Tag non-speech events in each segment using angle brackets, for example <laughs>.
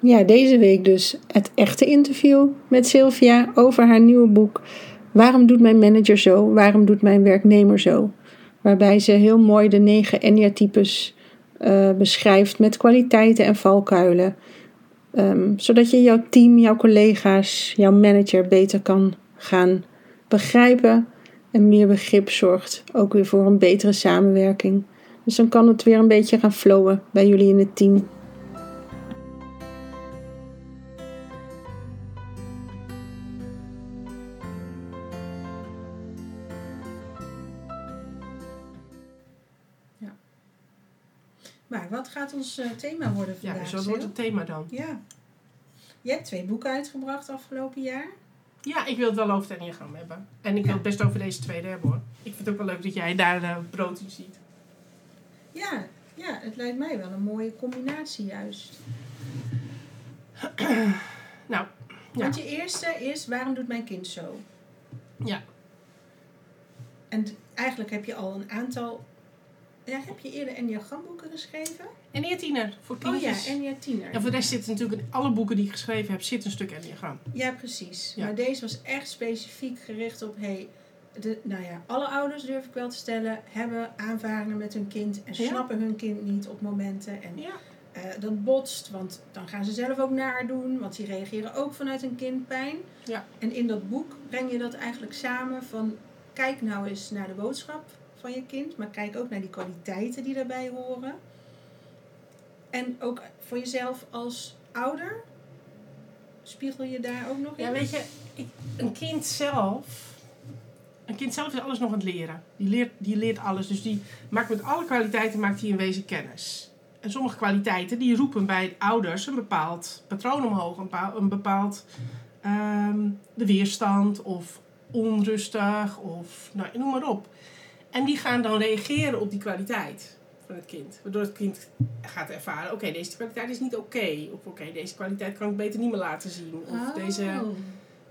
Ja, deze week dus het echte interview met Sylvia over haar nieuwe boek Waarom doet mijn manager zo? Waarom doet mijn werknemer zo? Waarbij ze heel mooi de negen Enya-types uh, beschrijft met kwaliteiten en valkuilen. Um, zodat je jouw team, jouw collega's, jouw manager beter kan gaan begrijpen. En meer begrip zorgt ook weer voor een betere samenwerking. Dus dan kan het weer een beetje gaan flowen bij jullie in het team. Gaat ons uh, thema worden vandaag? Ja, dus wat wordt het thema dan? Ja. Je hebt twee boeken uitgebracht afgelopen jaar. Ja, ik wil het wel over het Enneagram hebben. En ik wil het best over deze tweede hebben hoor. Ik vind het ook wel leuk dat jij daar uh, brood in ziet. Ja, ja, het lijkt mij wel een mooie combinatie juist. <clears throat> nou, ja. Want je eerste is, waarom doet mijn kind zo? Ja. En eigenlijk heb je al een aantal ja, heb je eerder Enneagramboeken geschreven? Enneaga Tiener, voor kindjes. Oh ja, Tiener. En voor de rest zit natuurlijk in alle boeken die ik geschreven heb, zit een stuk Enneagram. Ja, precies. Maar deze was echt specifiek gericht op, hey, de, nou ja, alle ouders durf ik wel te stellen, hebben aanvaringen met hun kind en snappen hun kind niet op momenten. En ja. Uh, dat botst, want dan gaan ze zelf ook naar doen, want die reageren ook vanuit een kindpijn. Ja. En in dat boek breng je dat eigenlijk samen van, kijk nou eens naar de boodschap van je kind, maar kijk ook naar die kwaliteiten die daarbij horen. En ook voor jezelf als ouder, spiegel je daar ook nog in? Ja, weet je, een kind zelf. Een kind zelf is alles nog aan het leren. Die leert, die leert alles. Dus die maakt met alle kwaliteiten maakt hij in wezen kennis. En sommige kwaliteiten die roepen bij ouders een bepaald patroon omhoog. Een bepaald, een bepaald um, de weerstand of onrustig of nou, noem maar op. En die gaan dan reageren op die kwaliteit van het kind. Waardoor het kind gaat ervaren, oké, deze kwaliteit is niet oké. Of oké, deze kwaliteit kan ik beter niet meer laten zien. Of oh. deze...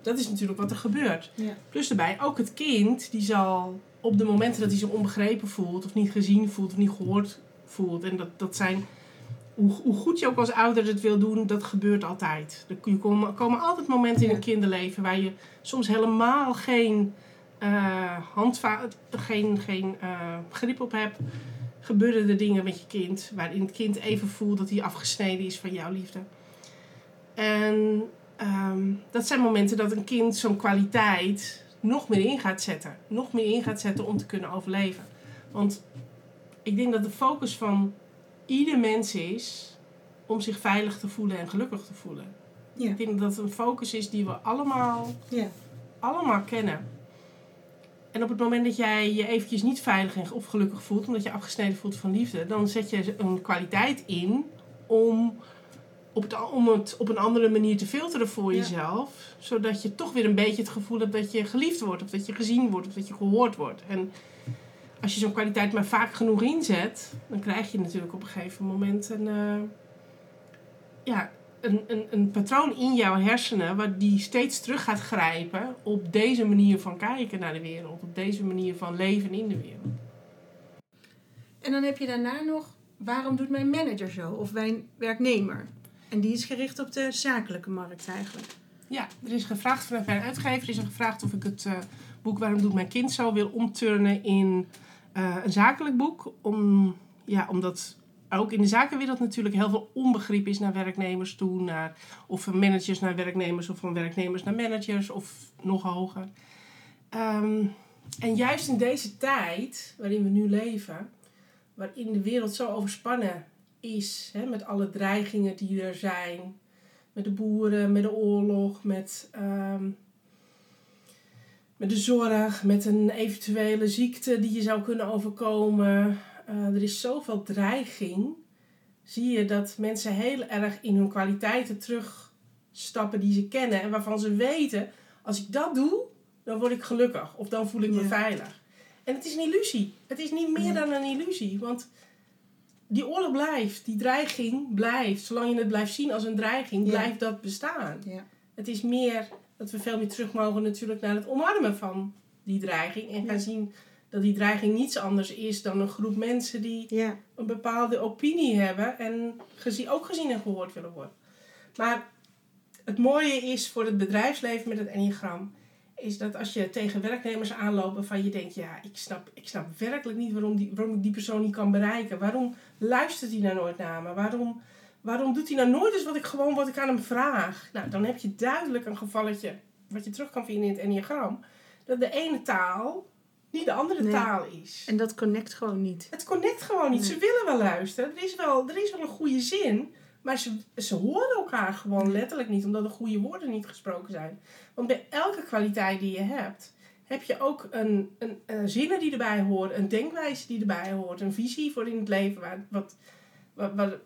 Dat is natuurlijk wat er gebeurt. Ja. Plus daarbij, ook het kind, die zal op de momenten dat hij zich onbegrepen voelt, of niet gezien voelt, of niet gehoord voelt. En dat, dat zijn, hoe, hoe goed je ook als ouder het wil doen, dat gebeurt altijd. Er komen, komen altijd momenten in een kinderleven waar je soms helemaal geen uh, geen, geen uh, grip op hebt, gebeuren er dingen met je kind waarin het kind even voelt dat hij afgesneden is van jouw liefde. En um, dat zijn momenten dat een kind zo'n kwaliteit nog meer in gaat zetten. Nog meer in gaat zetten om te kunnen overleven. Want ik denk dat de focus van ieder mens is om zich veilig te voelen en gelukkig te voelen. Ja. Ik denk dat het een focus is die we allemaal, ja. allemaal kennen. En op het moment dat jij je eventjes niet veilig of gelukkig voelt, omdat je afgesneden voelt van liefde, dan zet je een kwaliteit in om, op het, om het op een andere manier te filteren voor jezelf. Zodat je toch weer een beetje het gevoel hebt dat je geliefd wordt, of dat je gezien wordt, of dat je gehoord wordt. En als je zo'n kwaliteit maar vaak genoeg inzet, dan krijg je natuurlijk op een gegeven moment een. Uh, ja, een, een, een patroon in jouw hersenen waar die steeds terug gaat grijpen op deze manier van kijken naar de wereld, op deze manier van leven in de wereld. En dan heb je daarna nog, waarom doet mijn manager zo of mijn werknemer? En die is gericht op de zakelijke markt eigenlijk. Ja, er is gevraagd vanuit mijn uitgever is er gevraagd of ik het uh, boek Waarom doet mijn kind zo wil omturnen in eh, een zakelijk boek. Om, ja, omdat ook in de zakenwereld natuurlijk heel veel onbegrip is naar werknemers toe. Naar, of van managers naar werknemers of van werknemers naar managers of nog hoger. Ehm, en juist in deze tijd waarin we nu leven, waarin de wereld zo overspannen is, hè, met alle dreigingen die er zijn, met de boeren, met de oorlog, met, ehm, met de zorg, met een eventuele ziekte die je zou kunnen overkomen. Uh, er is zoveel dreiging. Zie je dat mensen heel erg in hun kwaliteiten terugstappen die ze kennen en waarvan ze weten: als ik dat doe, dan word ik gelukkig of dan voel ik me veilig. En het is een illusie. Het is niet meer dan een illusie. Want die oorlog blijft, die dreiging blijft. Zolang je het blijft zien als een dreiging, blijft dat bestaan. Ja. Het is meer dat we veel meer terug mogen natuurlijk naar het omarmen van die dreiging. En gaan zien dat die dreiging niets anders is dan een groep mensen die een bepaalde opinie hebben. En gezien, ook gezien en gehoord willen worden. Maar het mooie is voor het bedrijfsleven met het enneagram is dat als je tegen werknemers aanloopt van je denkt, ja, ik snap, ik snap werkelijk niet waarom, die, waarom ik die persoon niet kan bereiken. Waarom luistert hij nou nooit naar me? Waarom, waarom doet hij nou nooit eens wat ik gewoon wat ik aan hem vraag? Nou, dan heb je duidelijk een gevalletje wat je terug kan vinden in het enneagram. Dat de ene taal niet de andere taal is. En dat connect gewoon niet. Het connect gewoon niet. Ze willen wel luisteren. Er is wel, er is wel een goede zin. Maar ze, ze horen elkaar gewoon letterlijk niet, omdat de goede woorden niet gesproken zijn. Want bij elke kwaliteit die je hebt, heb je ook een, een, een zinnen die erbij horen, een denkwijze die erbij hoort, een visie voor in het leven waar, wat, wat, wat,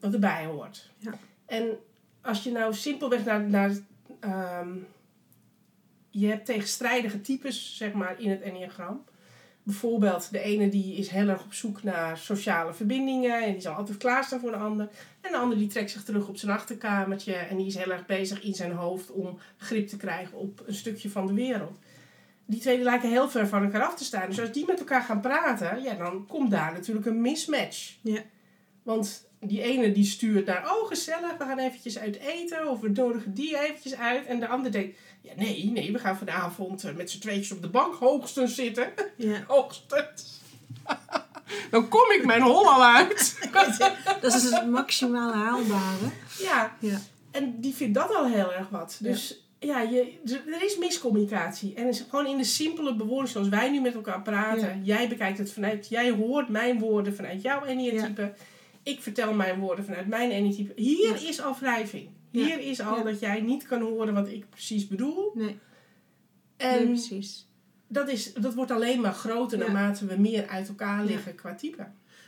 wat erbij hoort. Ja. En als je nou simpelweg naar, naar um, je hebt tegenstrijdige types, zeg maar, in het enneagram. Bijvoorbeeld, de ene die is heel erg op zoek naar sociale verbindingen en die zal altijd klaarstaan voor de ander. En de ander die trekt zich terug op zijn achterkamertje en die is heel erg bezig in zijn hoofd om grip te krijgen op een stukje van de wereld. Die twee lijken heel ver van elkaar af te staan. Dus als die met elkaar gaan praten, ja, dan komt daar natuurlijk een mismatch. Ja. Want die ene die stuurt naar, oh gezellig, we gaan eventjes uit eten of we nodigen die eventjes uit. En de ander denkt, ja nee, nee, we gaan vanavond eh, met z'n tweetjes op de bank hoogstens zitten. Ja. <laughs> hoogstens. <laughs> Dan kom ik mijn hol al uit. <laughs> dat is het maximale haalbare. Ja. ja. En die vindt dat al heel erg wat. Dus ja, je, er is miscommunicatie. En is gewoon in de simpele bewoording zoals wij nu met elkaar praten. Jij bekijkt het vanuit, jij hoort mijn woorden vanuit jouw enneatype. Ja. Ik vertel mijn woorden vanuit mijn enneatype. Hier is al wrijving. Hier is al dat jij niet kan horen wat ik precies bedoel. Nee. En precies. Dat, is, dat wordt alleen maar groter naarmate we meer uit elkaar liggen qua type.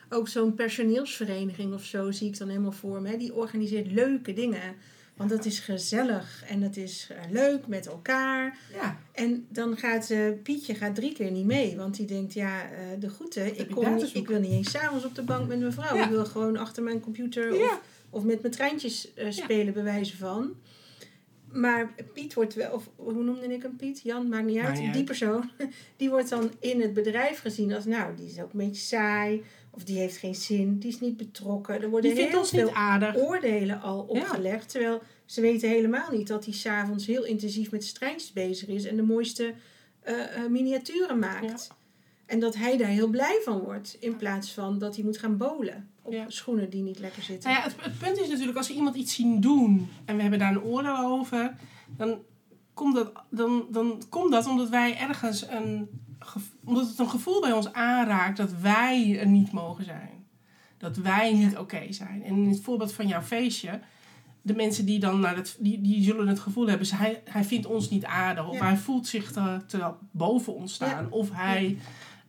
Ook zo'n personeelsvereniging of zo zie ik dan helemaal voor me. Die organiseert leuke dingen. Want dat is gezellig en het is eh, leuk met elkaar. Ja. En dan gaat uh, Pietje gaat drie keer niet mee. Want die denkt, ja, uh, de groeten. Ik, kom niet, ik wil niet eens s'avonds op de bank met mijn vrouw. Ik wil gewoon achter mijn computer of, of met mijn treintjes spelen, ja. bij wijze van. Maar Piet wordt wel, of hoe noemde ik hem Piet? Jan, maakt niet uit. die persoon, <laughs> die wordt dan in het bedrijf gezien als, nou, die is ook een beetje saai. Of die heeft geen zin, die is niet betrokken. Er worden die heel veel oordelen al opgelegd. Terwijl ze weten helemaal niet dat hij s'avonds heel intensief met strijntjes bezig is. En de mooiste uh, uh, miniaturen maakt. Ja. En dat hij daar heel blij van wordt. In plaats van dat hij moet gaan bolen op ja. schoenen die niet lekker zitten. Nou ja, het, het, punt is natuurlijk, als we iemand iets zien doen en we hebben daar een oordeel over, dan komt dat, dan, dan komt dat omdat wij ergens een. Omdat het een gevoel bij ons aanraakt dat wij er niet mogen zijn. Dat wij niet oké okay zijn. En in het voorbeeld van jouw feestje, de mensen die dan naar het, die, die zullen het gevoel hebben, hij, hij vindt ons niet aardig. Of ja. hij voelt zich te, te boven ons staan. Of hij.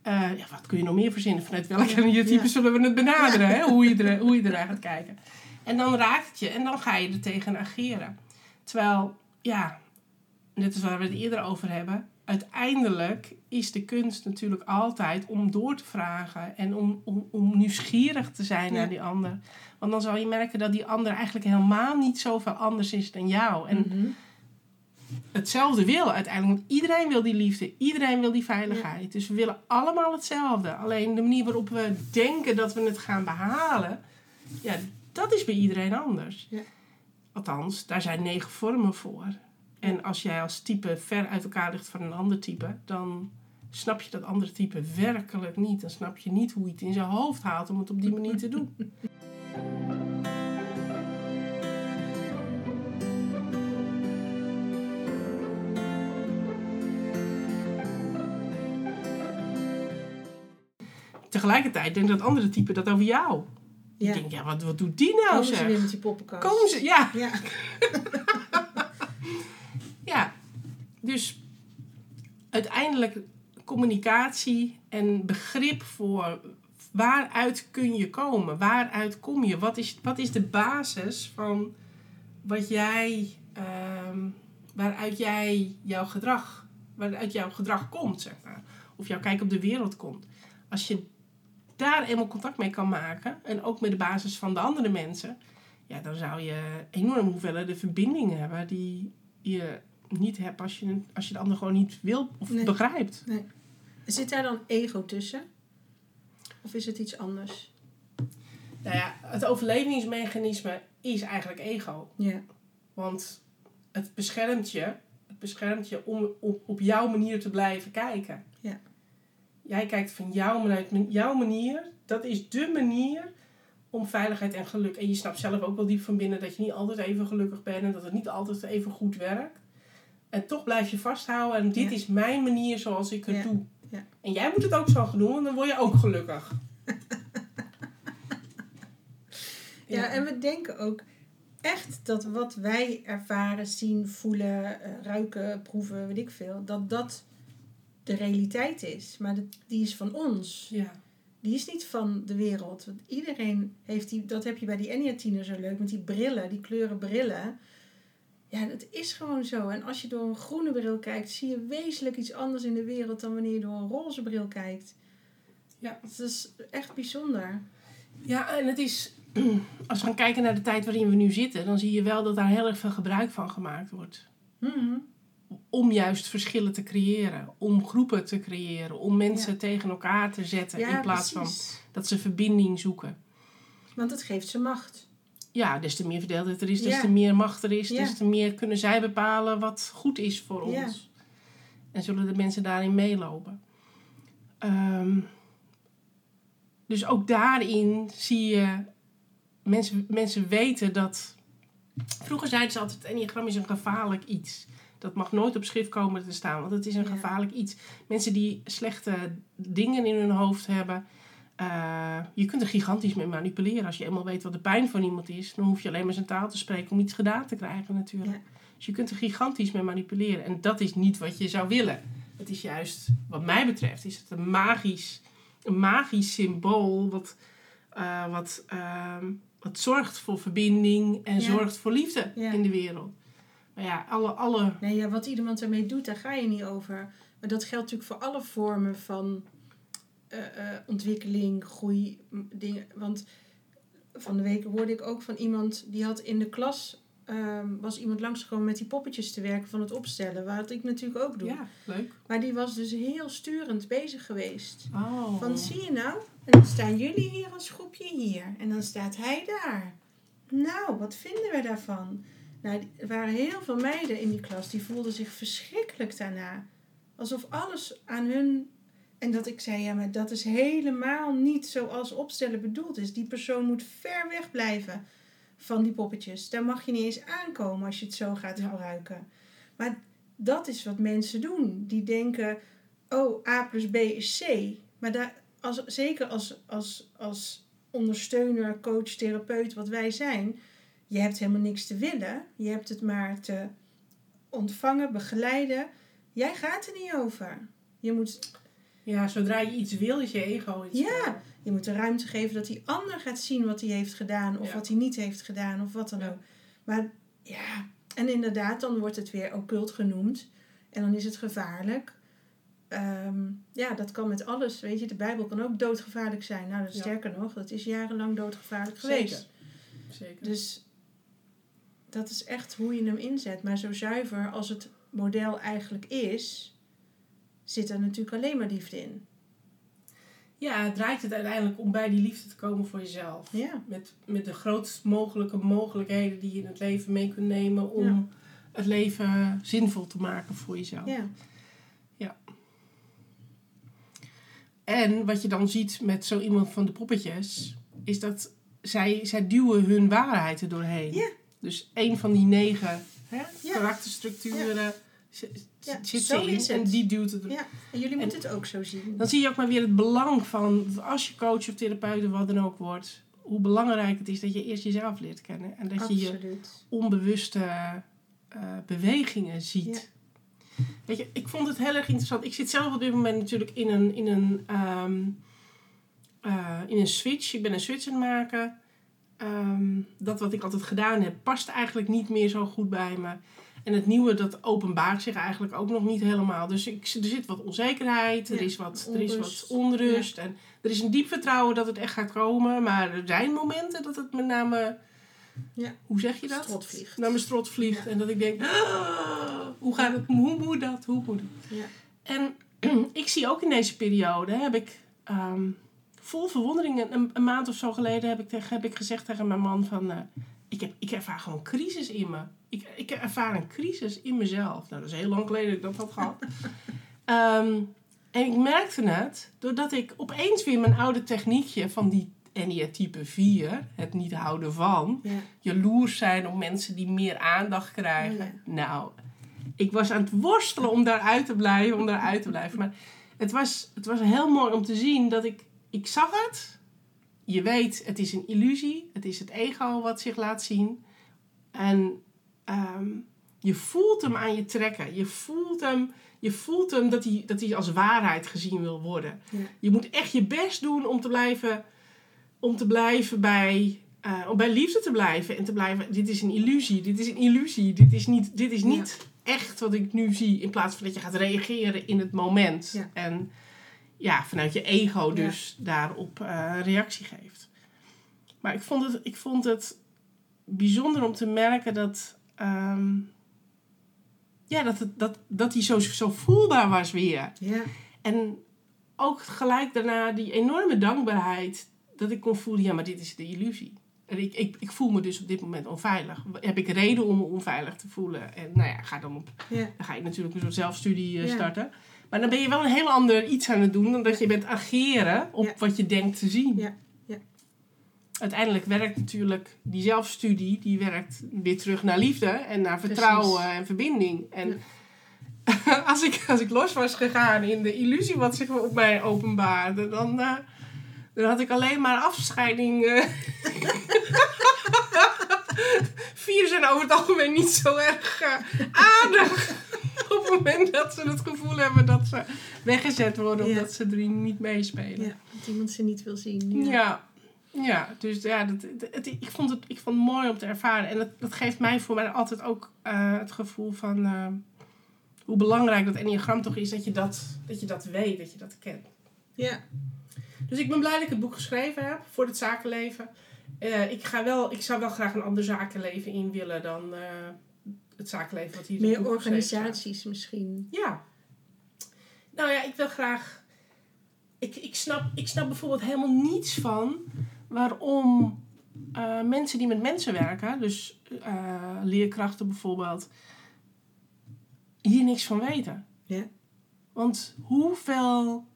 Uh, ja, wat kun je nog meer verzinnen? Vanuit welke ja. type zullen we het benaderen? Hè? Hoe, je er, hoe je eruit gaat kijken. En dan raakt het je en dan ga je er tegen ageren. Terwijl, ja, net als waar we het eerder over hebben, uiteindelijk is de kunst natuurlijk altijd om door te vragen en om, om, om nieuwsgierig te zijn naar die ander. Want dan zal je merken dat die ander eigenlijk helemaal niet zoveel anders is dan jou. En mm-hmm. hetzelfde wil uiteindelijk. Want iedereen wil die liefde, iedereen wil die veiligheid. Ja. Dus we willen allemaal hetzelfde. Alleen de manier waarop we denken dat we het gaan behalen, ja, dat is bij iedereen anders. Ja. Althans, daar zijn negen vormen voor. En als jij als type ver uit elkaar ligt van een ander type, dan snap je dat andere type werkelijk niet. Dan snap je niet hoe hij het in zijn hoofd haalt om het op die manier te doen. <laughs> Tegelijkertijd denkt dat andere type dat over jou. Ja. Ik denk, ja, wat, wat doet die nou Komen ze zeg? weer met die poppenkast. Komen ze. Ja, <laughs> dus uiteindelijk communicatie en begrip voor waaruit kun je komen, waaruit kom je, wat is, wat is de basis van wat jij, ehm, waaruit jij jouw gedrag, waaruit jouw gedrag komt, zeg maar, of jouw kijk op de wereld komt. Als je daar eenmaal contact mee kan maken en ook met de basis van de andere mensen, ja, dan zou je enorm hoeveelheden verbindingen hebben die je niet hebt als je, als je de ander gewoon niet wil of Nee. begrijpt. Zit daar dan ego tussen? Of is het iets anders? Nou ja, het overlevingsmechanisme is eigenlijk ego. Ja. Want het beschermt je, het beschermt je om op, op jouw manier te blijven kijken. Ja. Jij kijkt van jouw, vanuit jouw manier. Dat is dé manier om veiligheid en geluk. En je snapt zelf ook wel diep van binnen dat je niet altijd even gelukkig bent en dat het niet altijd even goed werkt. En toch blijf je vasthouden en dit Ja. is mijn manier zoals ik het Ja. doe. Ja. En jij moet het ook zo gaan doen, want dan word je ook gelukkig. <laughs> Ja, en we denken ook echt dat wat wij ervaren, zien, voelen, eh, ruiken, proeven, weet ik veel, dat dat de realiteit is. Maar die is van ons. ja. Die is niet van de wereld. Want iedereen heeft die, dat heb je bij die Enya-tiener zo leuk, met die brillen, die kleuren brillen. Ja, dat is gewoon zo. En als je door een groene bril kijkt, zie je wezenlijk iets anders in de wereld dan wanneer je door een roze bril kijkt. Ja. Dat is echt bijzonder. Ja, en het is, <clears throat> als we gaan kijken naar de tijd waarin we nu zitten, dan zie je wel dat daar heel erg veel gebruik van gemaakt wordt. Mhm. Om juist verschillen te creëren, om groepen te creëren, om mensen Ja. tegen elkaar te zetten in plaats van dat ze verbinding zoeken. Want het geeft ze macht. Ja, des te meer verdeeldheid er is, des Ja. te meer macht er is, Ja. des te meer kunnen zij bepalen wat goed is voor Ja. ons. En zullen de mensen daarin meelopen. Ehm, dus ook daarin zie je, mensen, mensen weten dat. Vroeger zeiden ze altijd: het enneagram is een gevaarlijk iets. Dat mag nooit op schrift komen te staan, want het is een gevaarlijk iets. Mensen die slechte dingen in hun hoofd hebben, eh, je kunt er gigantisch mee manipuleren. Als je eenmaal weet wat de pijn van iemand is, dan hoef je alleen maar zijn taal te spreken om iets gedaan te krijgen natuurlijk. Ja. Dus je kunt er gigantisch mee manipuleren. En dat is niet wat je zou willen. Het is juist, wat mij betreft, is het een magisch, een magisch symbool wat, eh, wat, ehm, wat zorgt voor verbinding en Ja. zorgt voor liefde Ja. in de wereld. Maar ja, alle, alle Nee, ja, wat iemand ermee doet, daar ga je niet over. Maar dat geldt natuurlijk voor alle vormen van eh, eh, ontwikkeling, groei, dingen. Want van de week hoorde ik ook van iemand die had in de klas. ehm, was iemand langsgekomen met die poppetjes te werken van het opstellen. Wat ik natuurlijk ook doe. ja, leuk. Maar die was dus heel sturend bezig geweest. Oh. Van zie je nou? En dan staan jullie hier als groepje hier. En dan staat hij daar. Nou, wat vinden we daarvan? Nou, er waren heel veel meiden in die klas die voelden zich verschrikkelijk daarna. Alsof alles aan hun. En dat ik zei, ja, maar dat is helemaal niet zoals opstellen bedoeld is. Die persoon moet ver weg blijven van die poppetjes. Daar mag je niet eens aankomen als je het zo gaat gebruiken. Maar dat is wat mensen doen. Die denken, oh, A plus B is C. Maar daar, als, zeker als, als, als ondersteuner, coach, therapeut, wat wij zijn, je hebt helemaal niks te willen. Je hebt het maar te ontvangen, begeleiden. Jij gaat er niet over. Je moet, Ja, zodra je iets wil, is je ego iets. ja, je moet de ruimte geven dat die ander gaat zien wat hij heeft gedaan of Ja. wat hij niet heeft gedaan of wat dan ook. Maar ja, en inderdaad, dan wordt het weer occult genoemd en dan is het gevaarlijk. Ehm, ja, dat kan met alles. Weet je, de Bijbel kan ook doodgevaarlijk zijn. Nou, Ja. sterker nog, dat is jarenlang doodgevaarlijk Zeker. geweest. Zeker. Dus dat is echt hoe je hem inzet. Maar zo zuiver als het model eigenlijk is, zit er natuurlijk alleen maar liefde in. Ja, het draait het uiteindelijk om bij die liefde te komen voor jezelf. Ja, Met, met de grootst mogelijke mogelijkheden die je in het leven mee kunt nemen om Ja. het leven zinvol te maken voor jezelf. ja. Ja. En wat je dan ziet met zo iemand van de poppetjes, is dat zij, zij duwen hun waarheid er doorheen. Ja. Dus een van die negen hè, karakterstructuren Ja, zit zo ze in is en die duwt het Ja, en jullie moeten het ook zo zien. dan zie je ook maar weer het belang van, dat als je coach of therapeut of wat dan ook wordt, hoe belangrijk het is dat je eerst jezelf leert kennen. En dat je je onbewuste eh, bewegingen ziet. Weet je, ik vond het heel erg interessant. Ik zit zelf op dit moment natuurlijk in een, in een, ehm, eh, in een switch. Ik ben een switch aan het maken. Ehm, dat wat ik altijd gedaan heb, past eigenlijk niet meer zo goed bij me. En het nieuwe, dat openbaart zich eigenlijk ook nog niet helemaal. Dus ik, er zit wat onzekerheid, er, Ja, is wat, er is wat onrust. onrust. En er is een diep vertrouwen dat het echt gaat komen. Maar er zijn momenten dat het met name... Ja. Hoe zeg je dat? Strot vliegt. Naar mijn strot vliegt. En dat ik denk, "Ah, hoe gaat het? Hoe moet dat? Hoe moet? Ja. En <clears throat> ik zie ook in deze periode, heb ik ehm, vol verwondering, een, een maand of zo geleden heb ik, tegen, heb ik gezegd tegen mijn man van, eh, ik, heb, ik ervaar gewoon crisis in me. Ik, ik ervaar een crisis in mezelf. Nou, dat is heel lang geleden dat ik dat had gehad. <laughs> Ehm, en ik merkte het doordat ik opeens weer mijn oude techniekje van die Enia type 4, het niet houden van, Ja. jaloers zijn op mensen die meer aandacht krijgen. Ja. Nou, ik was aan het worstelen om daaruit te blijven, om daaruit te blijven. Maar het was, het was heel mooi om te zien dat ik, ik zag het. Je weet, het is een illusie. Het is het ego wat zich laat zien. En ehm, je voelt hem aan je trekken. Je voelt hem, je voelt hem dat, hij, dat hij als waarheid gezien wil worden. Ja. Je moet echt je best doen om te blijven, om te blijven bij, eh, om bij liefde te blijven. En te blijven, dit is een illusie, dit is een illusie. Dit is niet, dit is niet echt wat ik nu zie. In plaats van dat je gaat reageren in het moment. Ja. En ja, vanuit je ego Ja. dus daarop eh, reactie geeft. Maar ik vond het, ik vond het bijzonder om te merken dat... ehm, ja, dat, het, dat, dat die zo, zo voelbaar was weer. Ja. En ook gelijk daarna die enorme dankbaarheid. Dat ik kon voelen, ja, maar dit is de illusie. En ik, ik, ik voel me dus op dit moment onveilig. Heb ik reden om me onveilig te voelen? En nou ja, ga dan op. Ja. Dan ga je natuurlijk een soort zelfstudie eh, Ja. Maar dan ben je wel een heel ander iets aan het doen dan dat je bent ageren op Ja. wat je denkt te zien. Ja. Ja. Uiteindelijk werkt natuurlijk die zelfstudie, die werkt weer terug naar liefde en naar vertrouwen Precies. en verbinding. En <laughs> als, ik, als ik los was gegaan in de illusie wat zich op mij openbaarde, dan, eh, dan had ik alleen maar afscheiding. eh. <laughs> Vier zijn over het algemeen niet zo erg eh, aardig. <laughs> Op het moment dat ze het gevoel hebben dat ze weggezet worden omdat ze er niet meespelen. ja. Dat iemand ze niet wil zien. Ja. ja. dus ja, dat, het, het- ik, vond het, ik vond het mooi om te ervaren. En dat, dat geeft mij voor mij altijd ook eh, het gevoel van eh, hoe belangrijk dat enneagram toch is. Dat je dat, dat je dat weet, dat je dat kent. Ja. Dus ik ben blij dat ik het boek geschreven heb voor het zakenleven. Eh, ik, ga wel, ik zou wel graag een ander zakenleven in willen dan het zakenleven wat hier Meer staat. organisaties misschien. Ja. Nou ja, ik wil graag. Ik, ik, snap, ik snap bijvoorbeeld helemaal niets van waarom eh, mensen die met mensen werken, dus eh, leerkrachten bijvoorbeeld, hier niks van weten. Ja. Want hoeveel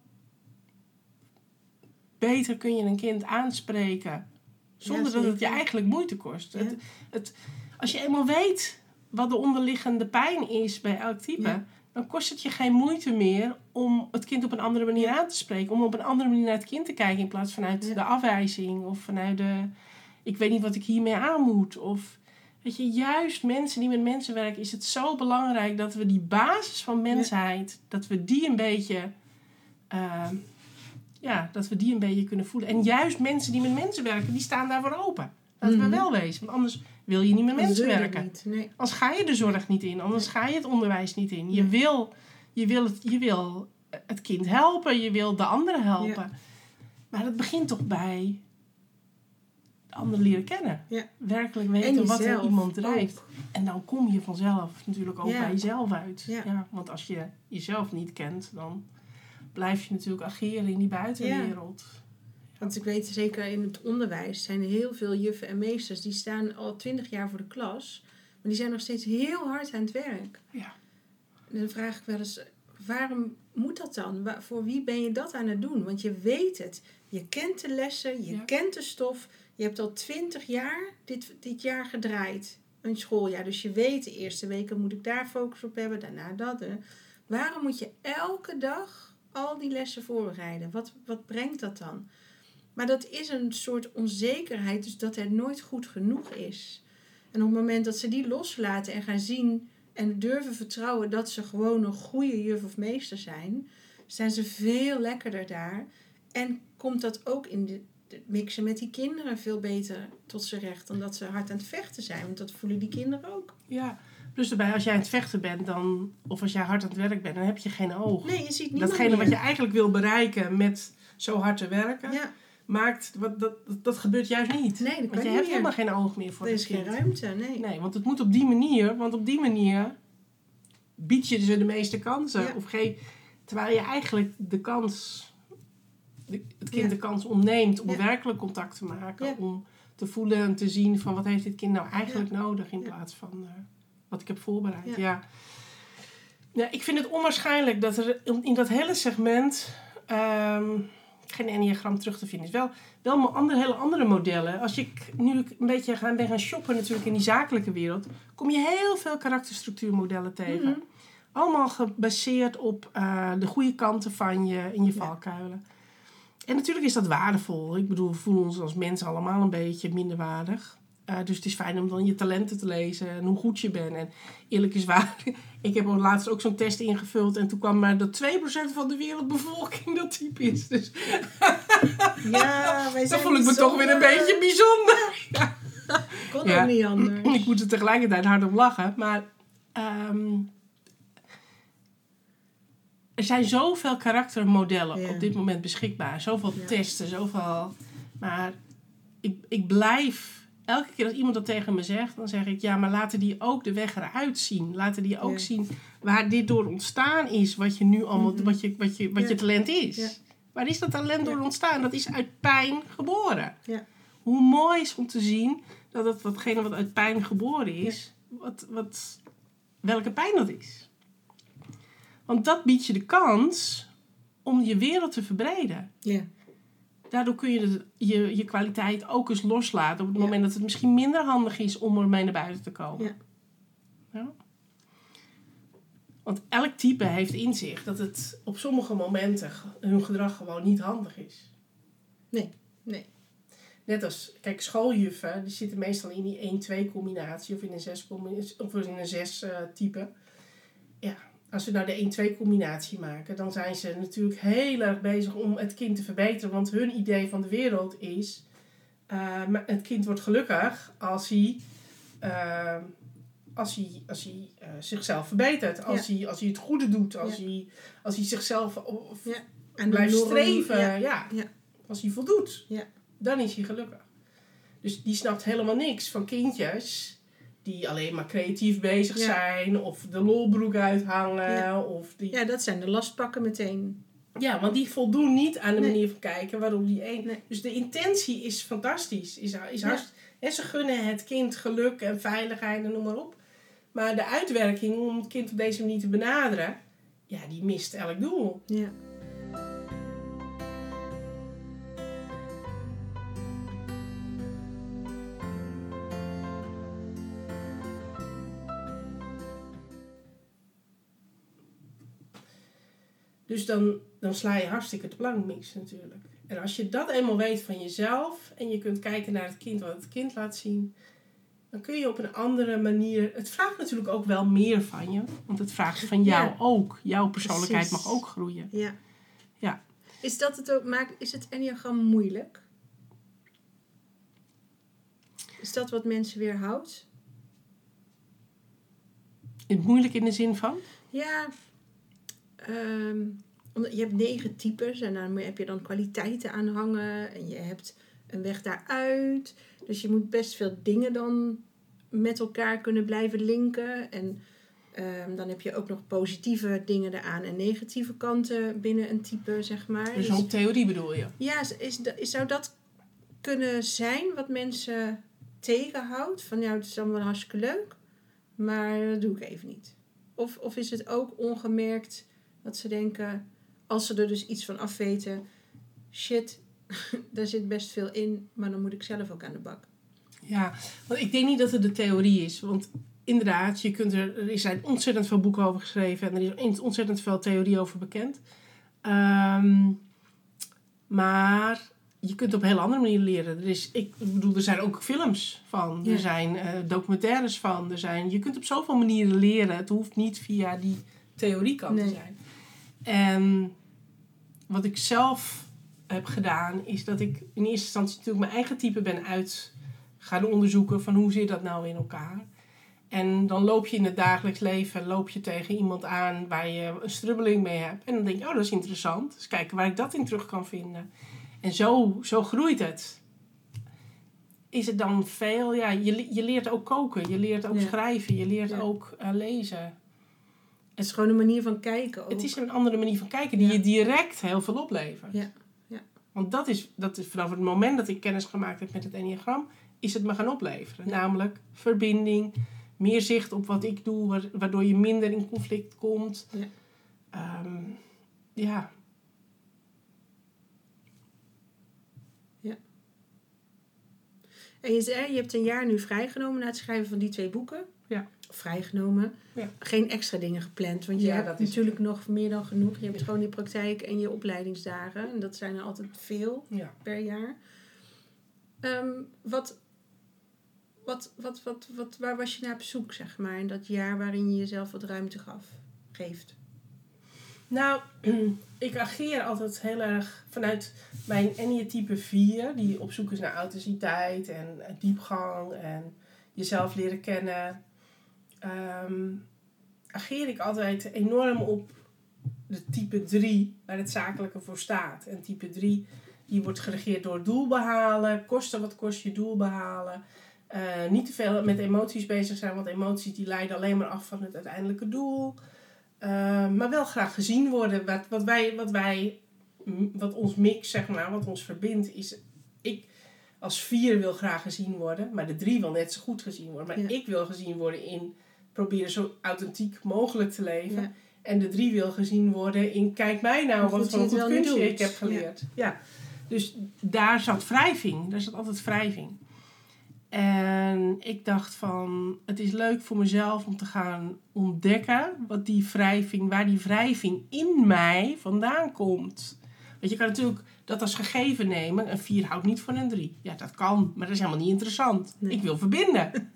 beter kun je een kind aanspreken zonder Ja, dat het je eigenlijk moeite kost? Ja. Het, het, als je eenmaal weet wat de onderliggende pijn is bij elk type, Ja. dan kost het je geen moeite meer om het kind op een andere manier aan te spreken. Om op een andere manier naar het kind te kijken in plaats vanuit Ja. de afwijzing of vanuit de ik weet niet wat ik hiermee aan moet. Of weet je, juist mensen die met mensen werken, is het zo belangrijk dat we die basis van mensheid, dat we die een beetje. ehm, ja, dat we die een beetje kunnen voelen. En juist mensen die met mensen werken, die staan daarvoor open. Laten Mhm. we wel wezen. Want anders wil je niet met mensen dat werken. Niet. Nee. Anders ga je de zorg niet in. Anders ga je het onderwijs niet in. Je, wil, je, wil, het, je wil het kind helpen. Je wil de anderen helpen. Maar het begint toch bij de ander leren kennen. Ja. Werkelijk En weten wat er iemand drijft. En dan kom je vanzelf natuurlijk ook Ja. bij jezelf uit. Ja. want als je jezelf niet kent, dan blijf je natuurlijk ageren in die buitenwereld. Want ik weet zeker in het onderwijs zijn er heel veel juffen en meesters die staan al twintig jaar voor de klas. Maar die zijn nog steeds heel hard aan het werk. Ja. En dan vraag ik wel eens, waarom moet dat dan? Wa- voor wie ben je dat aan het doen? Want je weet het. Je kent de lessen, je Ja. kent de stof. Je hebt al twintig jaar dit, dit jaar gedraaid. Een schooljaar. Dus je weet, de eerste weken moet ik daar focus op hebben, daarna dat. hè. Waarom moet je elke dag al die lessen voorbereiden? Wat, wat brengt dat dan? Maar dat is een soort onzekerheid, dus dat het nooit goed genoeg is. En op het moment dat ze die loslaten en gaan zien en durven vertrouwen dat ze gewoon een goede juf of meester zijn, zijn ze veel lekkerder daar. En komt dat ook in de, de mixen met die kinderen veel beter tot z'n recht dan dat ze hard aan het vechten zijn. Want dat voelen die kinderen ook. Ja. Plus erbij, als jij aan het vechten bent, dan, of als jij hard aan het werk bent, dan heb je geen oog. Nee, je ziet niet Datgene wat je eigenlijk wil bereiken met zo hard te werken, Ja, maakt, wat, dat, dat, gebeurt juist niet. nee, dat Want je hebt meer. helemaal geen oog meer voor Er is geen ruimte, nee. Nee, want het moet op die manier, want op die manier bied je ze de meeste kansen. Ja. Of geef, terwijl je eigenlijk de kans, de- het kind Ja. de kans ontneemt om Ja. werkelijk contact te maken. Om te voelen en te zien van wat heeft dit kind nou eigenlijk nodig in plaats van eh, wat ik heb voorbereid. Ja. Ja. Ik vind het onwaarschijnlijk dat er in in dat hele segment ehm, geen enneagram terug te vinden is. Wel, wel mo- andere, hele andere modellen. Als ik nu een beetje gaan, ben gaan shoppen natuurlijk in die zakelijke wereld, kom je heel veel karakterstructuurmodellen tegen. Mhm. Allemaal gebaseerd op eh, de goede kanten van je in je Ja. valkuilen. En natuurlijk is dat waardevol. Ik bedoel, we voelen ons als mensen allemaal een beetje minderwaardig. Eh, dus het is fijn om dan je talenten te lezen en hoe goed je bent. En eerlijk is waar, <laughs> ik heb laatst ook zo'n test ingevuld. En toen kwam maar dat 2% van de wereldbevolking dat type is. Dus <laughs> Ja, wij <laughs> dan zijn voel ik me toch weer een beetje bijzonder. Kon Ja. ook niet anders. Ik moet er tegelijkertijd hard om lachen. Maar ehm, er zijn zoveel karaktermodellen Ja. op dit moment beschikbaar. Zoveel Ja. testen, zoveel... Maar ik, ik blijf... Elke keer als iemand dat tegen me zegt, dan zeg ik... Ja, maar laten die ook de weg eruit zien. Laten die ook Ja. zien waar dit door ontstaan is. Wat je nu allemaal... Mhm. Wat, je, wat, je, wat Ja. je talent is. Ja. Waar is dat talent door ontstaan? Dat is uit pijn geboren. Ja. Hoe mooi is om te zien dat het watgene wat uit pijn geboren is, wat, wat, welke pijn dat is. Want dat biedt je de kans om je wereld te verbreden. Ja. Daardoor kun je de- je, je kwaliteit ook eens loslaten op het Ja. moment dat het misschien minder handig is om ermee naar buiten te komen. Ja. Ja. Want elk type heeft in zich dat het op sommige momenten hun gedrag gewoon niet handig is. Nee, nee. Net als, kijk, schooljuffen, die zitten meestal in die 1-2 combinatie of in een 6 of in een 6 eh, type. Ja, als we nou de 1-2 combinatie maken, dan zijn ze natuurlijk heel erg bezig om het kind te verbeteren. Want hun idee van de wereld is, eh, het kind wordt gelukkig als hij, eh, als hij, als hij eh, zichzelf verbetert. Als, hij, als hij het goede doet, als, Ja. hij, als hij zichzelf of, Ja. En blijft streven. Ja. Ja. Ja. Als hij voldoet, Ja. dan is hij gelukkig. Dus die snapt helemaal niks van kindjes die alleen maar creatief bezig Ja. zijn. Of de lolbroek uithangen. Ja. Of die... ja, dat zijn de lastpakken meteen. Ja, want die voldoen niet aan de Nee. manier van kijken waarop die een. Nee. Dus de intentie is fantastisch. Is, is Ja. hartst- ze gunnen het kind geluk en veiligheid en noem maar op. Maar de uitwerking om het kind op deze manier te benaderen, ja, die mist elk doel. Ja. Dus dan, dan sla je hartstikke de plank mis natuurlijk. En als je dat eenmaal weet van jezelf en je kunt kijken naar het kind wat het kind laat zien, dan kun je op een andere manier. Het vraagt natuurlijk ook wel meer van je, want het vraagt van jou Ja. ook. Jouw persoonlijkheid Precies. mag ook groeien. ja. Ja. Is dat het ook maakt, is het enneagram moeilijk? Is dat wat mensen weerhoudt? Moeilijk in de zin van? Ja, ehm, omdat je hebt negen types en daar heb je dan kwaliteiten aan hangen en je hebt een weg daaruit. Dus je moet best veel dingen dan met elkaar kunnen blijven linken. En ehm, dan heb je ook nog positieve dingen eraan en negatieve kanten binnen een type, zeg maar. Dus Dus- een theorie bedoel je? ja, is, is, zou dat kunnen zijn wat mensen tegenhoudt? Van ja, het is allemaal hartstikke leuk, maar dat doe ik even niet. Of, of is het ook ongemerkt Dat ze denken, als ze er dus iets van afweten, shit, <laughs> daar zit best veel in, maar dan moet ik zelf ook aan de bak. Ja, want ik denk niet dat het de theorie is. Want inderdaad, je kunt er, er zijn ontzettend veel boeken over geschreven en er is ontzettend veel theorie over bekend. Ehm, maar je kunt op een heel andere manier leren. Er, is, ik bedoel, er zijn ook films van, Ja. er zijn eh, documentaires van. Er zijn, je kunt op zoveel manieren leren. Het hoeft niet via die theoriekant te zijn. En wat ik zelf heb gedaan, is dat ik in eerste instantie natuurlijk mijn eigen type ben uit gaan onderzoeken van hoe zit dat nou in elkaar. En dan loop je in het dagelijks leven, loop je tegen iemand aan waar je een strubbeling mee hebt. En dan denk je, oh dat is interessant. Dus kijken waar ik dat in terug kan vinden. En zo, zo groeit het. Is het dan veel? Ja, je, je leert ook koken, je leert ook Ja. schrijven, je leert Ja. ook eh, lezen. Het is gewoon een manier van kijken ook. Het is een andere manier van kijken die Ja. je direct heel veel oplevert. Ja, ja. Want dat is, dat is vanaf het moment dat ik kennis gemaakt heb met het Enneagram, is het me gaan opleveren. Ja. Namelijk verbinding, meer zicht op wat ik doe, wa- waardoor je minder in conflict komt. Ja. Ehm, ja. En je zei, je hebt een jaar nu vrijgenomen na het schrijven van die twee boeken. Ja. Vrijgenomen. Ja. Geen extra dingen gepland. Want je Ja, hebt natuurlijk nog meer dan genoeg. Je hebt gewoon je praktijk en je opleidingsdagen. En dat zijn er altijd veel ja. per jaar. Ehm, wat, wat, wat, wat, wat, waar was je naar op zoek, zeg maar, in dat jaar waarin je jezelf wat ruimte gaf, geeft? Nou, <clears throat> ik ageer altijd heel erg vanuit mijn Enneatype 4, die op zoek is naar authenticiteit en diepgang en jezelf leren kennen. Ehm, ageer ik altijd enorm op de type 3, waar het zakelijke voor staat. En type 3, die wordt geregeerd door doel behalen, kosten wat kost je doel behalen. Eh, niet te veel met emoties bezig zijn, want emoties die leiden alleen maar af van het uiteindelijke doel. Uh, maar wel graag gezien worden. Wat, wat wij, wat wij, wat ons mix, zeg maar, wat ons verbindt, is ik als vier wil graag gezien worden, maar de drie wil net zo goed gezien worden. Maar Ja. ik wil gezien worden in proberen zo authentiek mogelijk te leven. Ja. En de drie wil gezien worden in kijk mij nou Hoe wat voor een goed kunstje ik heb geleerd. Ja. Dus daar zat wrijving. Daar zat altijd wrijving. En ik dacht van, het is leuk voor mezelf om te gaan ontdekken wat die wrijving, waar die wrijving in mij vandaan komt. Want je kan natuurlijk dat als gegeven nemen. Een 4 houdt niet van een 3. Ja, dat kan, maar dat is helemaal niet interessant. Nee. Ik wil verbinden. <laughs>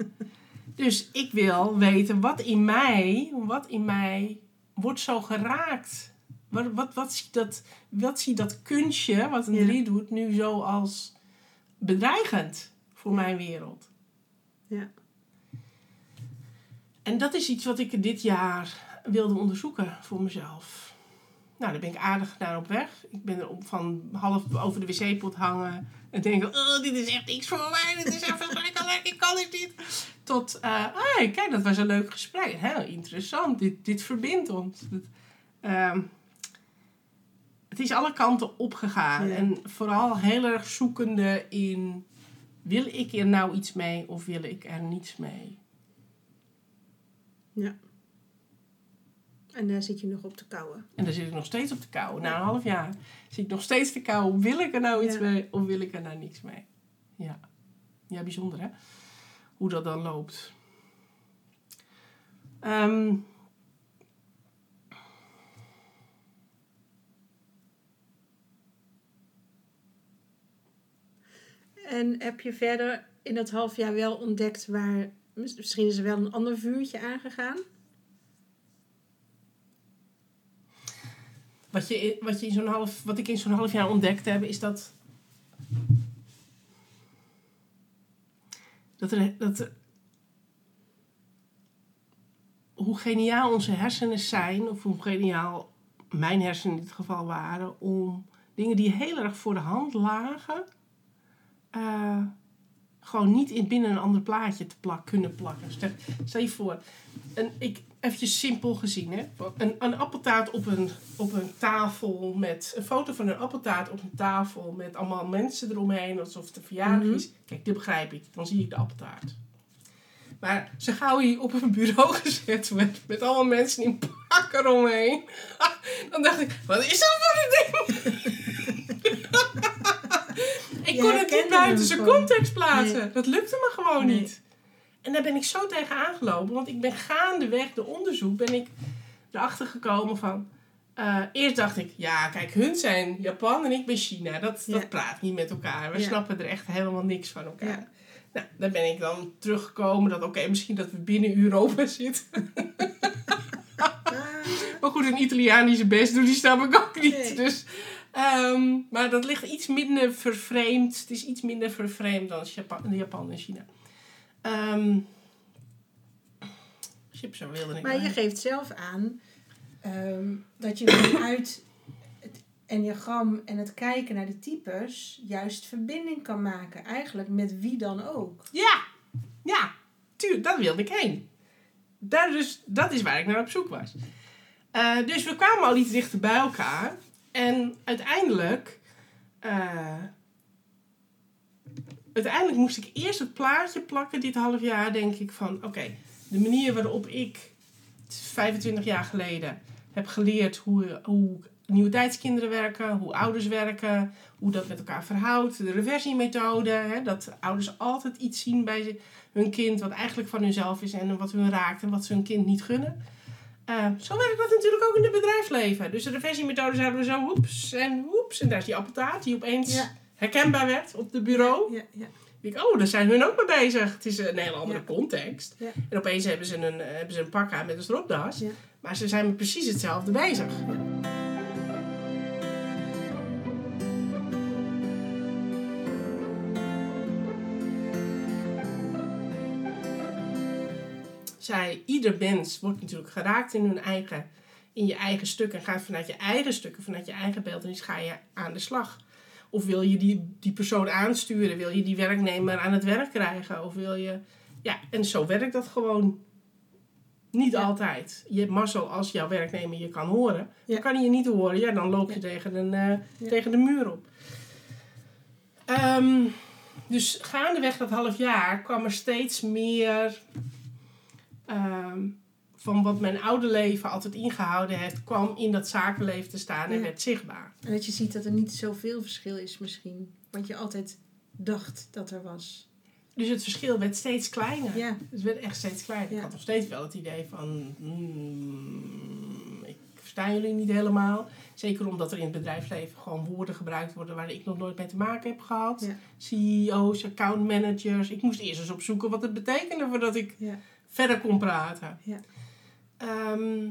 dus ik wil weten wat in mij, wat in mij wordt zo geraakt. Wat, wat, wat, ziet, dat, wat ziet dat kunstje, wat een Ja. 3 doet, nu zo als bedreigend voor mijn wereld? Ja. En dat is iets wat ik dit jaar wilde onderzoeken voor mezelf. Nou, daar ben ik aardig naar op weg. Ik ben er op van half over de wc-pot hangen. En denken, oh, dit is echt niks voor mij. Dit is echt verschrikkelijk. Ik kan dit niet. Tot, eh hey, kijk, dat was een leuk gesprek. Heel interessant. Dit, dit verbindt ons. Het, ehm, het is alle kanten opgegaan. Ja. En vooral heel erg zoekende in... Wil ik er nou iets mee of wil ik er niets mee? En daar zit je nog op te kouwen. En daar zit ik nog steeds op te kauwen. Na een half jaar zit ik nog steeds te kauwen. Wil ik er nou iets Ja. mee of wil ik er nou niks mee? Ja. Ja, bijzonder hè? Hoe dat dan loopt. Ehm, En heb je verder in dat half jaar wel ontdekt waar... Misschien is er wel een ander vuurtje aangegaan. Wat, je, wat, je in zo'n half, wat ik in zo'n half jaar ontdekt heb, is dat. Dat er, dat hoe geniaal onze hersenen zijn, of hoe geniaal mijn hersenen in dit geval waren, om dingen die heel erg voor de hand lagen, eh, gewoon niet in binnen een ander plaatje te plak, kunnen plakken. Stel, stel je voor, een, ik, eventjes simpel gezien, hè? Een, een appeltaart op een, op een tafel met een foto van een appeltaart op een tafel met allemaal mensen eromheen, alsof het een verjaardag Mhm. is. Kijk, dit begrijp ik. Dan zie ik de appeltaart. Maar ze gauw hier op een bureau <laughs> gezet met, met allemaal mensen in pakken eromheen. <laughs> Dan dacht ik, wat is dat voor een ding? Ik kon het niet buiten zijn context plaatsen. Nee. Dat lukte me gewoon Nee. niet. En daar ben ik zo tegen aangelopen. Want ik ben gaandeweg de onderzoek ben ik erachter gekomen van... eh, eerst dacht ik, ja kijk, hun zijn Japan en ik ben China. Dat, Ja. dat praat niet met elkaar. We Ja. snappen er echt helemaal niks van elkaar. Ja. Nou, daar ben ik dan teruggekomen dat oké, misschien dat we binnen Europa <laughs> zitten. Maar goed, een Italiaan die zijn best doet, die snap ik ook niet. Nee. Dus, ehm, maar dat ligt iets minder vervreemd. Het is iets minder vervreemd dan Japan, Japan en China. Ehm chips zo wilde ik Maar je geeft zelf aan ehm, dat je <coughs> vanuit het enneagram en het kijken naar de types juist verbinding kan maken. Eigenlijk met wie dan ook. Ja, ja, tuurlijk, dat wilde ik heen. Daar dus, dat is waar ik naar op zoek was. Eh, dus we kwamen al iets dichter bij elkaar. En uiteindelijk... eh, uiteindelijk moest ik eerst het plaatje plakken dit half jaar. Denk ik van, oké, de manier waarop ik 25 jaar geleden heb geleerd hoe, hoe nieuwe tijdskinderen werken, hoe ouders werken, hoe dat met elkaar verhoudt, de reversiemethode, hè, dat ouders altijd iets zien bij hun kind wat eigenlijk van hunzelf is en wat hun raakt en wat ze hun kind niet gunnen. Eh, zo werkt dat natuurlijk ook in het bedrijfsleven. Dus de reversiemethode zouden we zo woeps en woeps en daar is die appeltaart die opeens Ja. herkenbaar werd op de bureau. Ja, ja. Ik, oh, daar zijn hun ook mee bezig. Het is een hele andere context. En opeens hebben ze een, eh, hebben ze een pak aan met een stropdas. Maar ze zijn precies hetzelfde bezig. Zij, ieder mens wordt natuurlijk geraakt in hun eigen, in je eigen stuk. En gaat vanuit je eigen stukken, vanuit je eigen beeld. En dus ga je aan de slag. Of wil je die, die persoon aansturen? Wil je die werknemer aan het werk krijgen? Of wil je... Ja, en zo werkt dat gewoon niet Ja. altijd. Je hebt mazzel als jouw werknemer je kan horen. Ja. Dan kan hij je niet horen. Ja, dan loop je Ja. tegen, een, eh, tegen de muur op. Ehm, dus gaandeweg dat half jaar kwam er steeds meer... ehm, van wat mijn oude leven altijd ingehouden heeft... kwam in dat zakenleven te staan en Ja. werd zichtbaar. En dat je ziet dat er niet zoveel verschil is misschien. Wat je altijd dacht dat er was. Dus het verschil werd steeds kleiner. Ja, Het werd echt steeds kleiner. Ik had nog steeds wel het idee van... hmm, ik versta jullie niet helemaal. Zeker omdat er in het bedrijfsleven gewoon woorden gebruikt worden... waar ik nog nooit mee te maken heb gehad. Ja. CEO's, accountmanagers. Ik moest eerst eens opzoeken wat het betekende... voordat ik ja, verder kon praten. Ja. Ehm,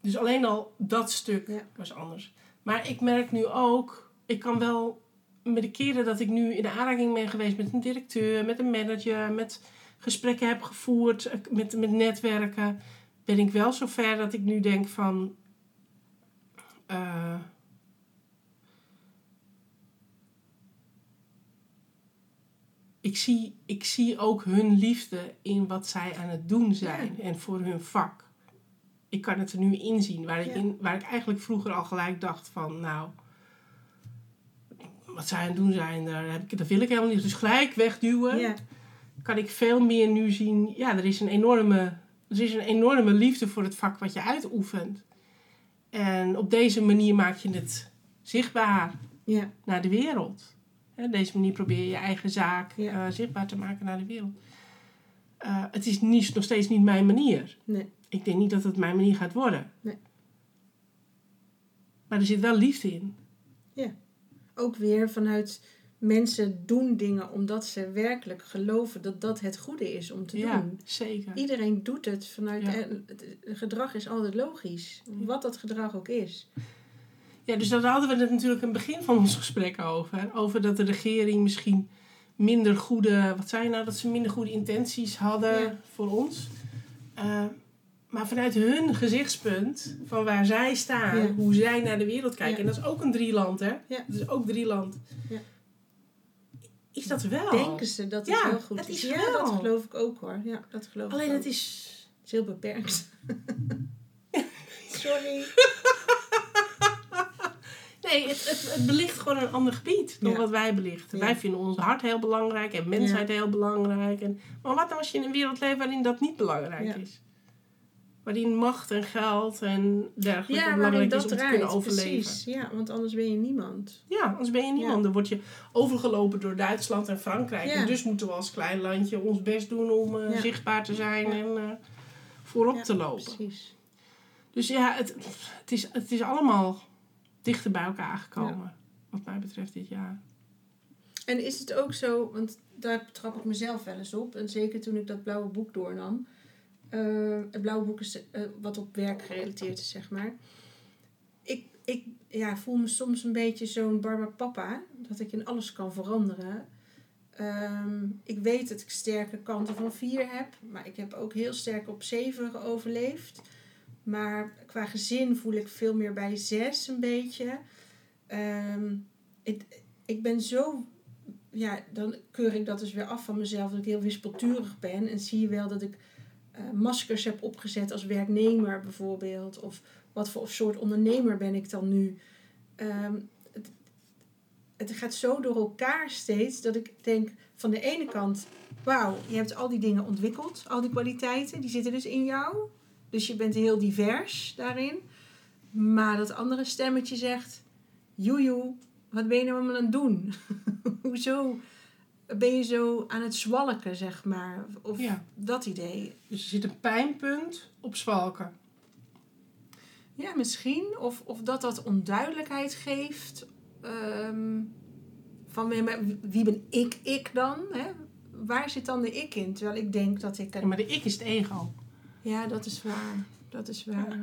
dus alleen al dat stuk Ja. was anders. Maar ik merk nu ook... Ik kan wel met de keren dat ik nu in de aanraking ben geweest met een directeur, met een manager, met gesprekken heb gevoerd, eh, met, met netwerken, ben ik wel zover dat ik nu denk van. eh, ik, zie, ik zie ook hun liefde in wat zij aan het doen zijn en voor hun vak. Ik kan het er nu inzien, waar ik, in, waar ik eigenlijk vroeger al gelijk dacht van, nou, wat zij aan het doen zijn, daar, heb ik, dat wil ik helemaal niet. Dus gelijk wegduwen, ja, kan ik veel meer nu zien, ja, er is een enorme, er is een enorme liefde voor het vak wat je uitoefent. En op deze manier maak je het zichtbaar ja, naar de wereld. Op deze manier probeer je je eigen zaak Ja. eh, zichtbaar te maken naar de wereld. Eh, het is niet, nog steeds niet mijn manier. nee, Ik denk niet dat het mijn manier gaat worden. Nee. Maar er zit wel liefde in. ook weer vanuit mensen doen dingen omdat ze werkelijk geloven dat dat het goede is om te Ja, doen. zeker. Iedereen doet het vanuit. Ja. het gedrag is altijd logisch, wat dat gedrag ook is. Ja, dus daar hadden we het natuurlijk in het begin van ons gesprek over. Over dat de regering misschien minder goede, wat zei je nou, dat ze minder goede intenties hadden Ja. voor ons. Eh, maar vanuit hun gezichtspunt, van waar zij staan, Ja. hoe zij naar de wereld kijken, en dat is ook een drieland, hè? Ja. Dat is ook drieland. Ja. Is dat wel? Denken ze dat het heel goed het is? is ja, wel. dat geloof ik ook hoor. Ja, dat geloof Alleen ik het is... Het is heel beperkt. <laughs> Sorry. <laughs> Nee, het, het, het belicht gewoon een ander gebied dan Ja. wat wij belichten. Ja. Wij vinden ons hart heel belangrijk en mensheid heel belangrijk. En, maar wat nou als je in een wereld leeft waarin dat niet belangrijk is? waarin macht en geld en dergelijke Ja, belangrijk is om te kunnen overleven. Precies. Ja, want anders ben je niemand. Ja, anders ben je niemand. Dan word je overgelopen door Duitsland en Frankrijk. En dus moeten we als klein landje ons best doen om eh, zichtbaar te zijn en eh, voorop te lopen. Precies. Dus ja, het, het, is, het is allemaal dichter bij elkaar gekomen. Wat mij betreft dit jaar. En is het ook zo, want daar betrap ik mezelf wel eens op. En zeker toen ik dat blauwe boek doornam. Eh, het blauwe boek is eh, wat op werk gerelateerd is, zeg maar. Ik, ik ja, voel me soms een beetje zo'n Barbara Papa. Dat ik in alles kan veranderen. Ehm, ik weet dat ik sterke kanten van vier heb. Maar ik heb ook heel sterk op zeven overleefd. Maar qua gezin voel ik veel meer bij zes een beetje. Ehm, ik, ik ben zo ja, dan keur ik dat dus weer af van mezelf. Dat ik heel wispelturig ben. En zie je wel dat ik eh, maskers heb opgezet als werknemer bijvoorbeeld. Of wat voor soort ondernemer ben ik dan nu. Ehm, het, het gaat zo door elkaar steeds dat ik denk van de ene kant... Wauw, je hebt al die dingen ontwikkeld. Al die kwaliteiten, die zitten dus in jou. Dus je bent heel divers daarin. Maar dat andere stemmetje zegt... Joejoe, wat ben je nou allemaal aan het doen? <laughs> Hoezo ben je zo aan het zwalken, zeg maar? Of Ja. dat idee. Dus er zit een pijnpunt op zwalken. Ja, misschien. Of, of dat dat onduidelijkheid geeft. ehm, van wie- wie ben ik, ik dan? Hè? Waar zit dan de ik in? Terwijl ik denk dat ik... Ja, maar de ik is het ego. Ja, dat is waar. Dat is waar.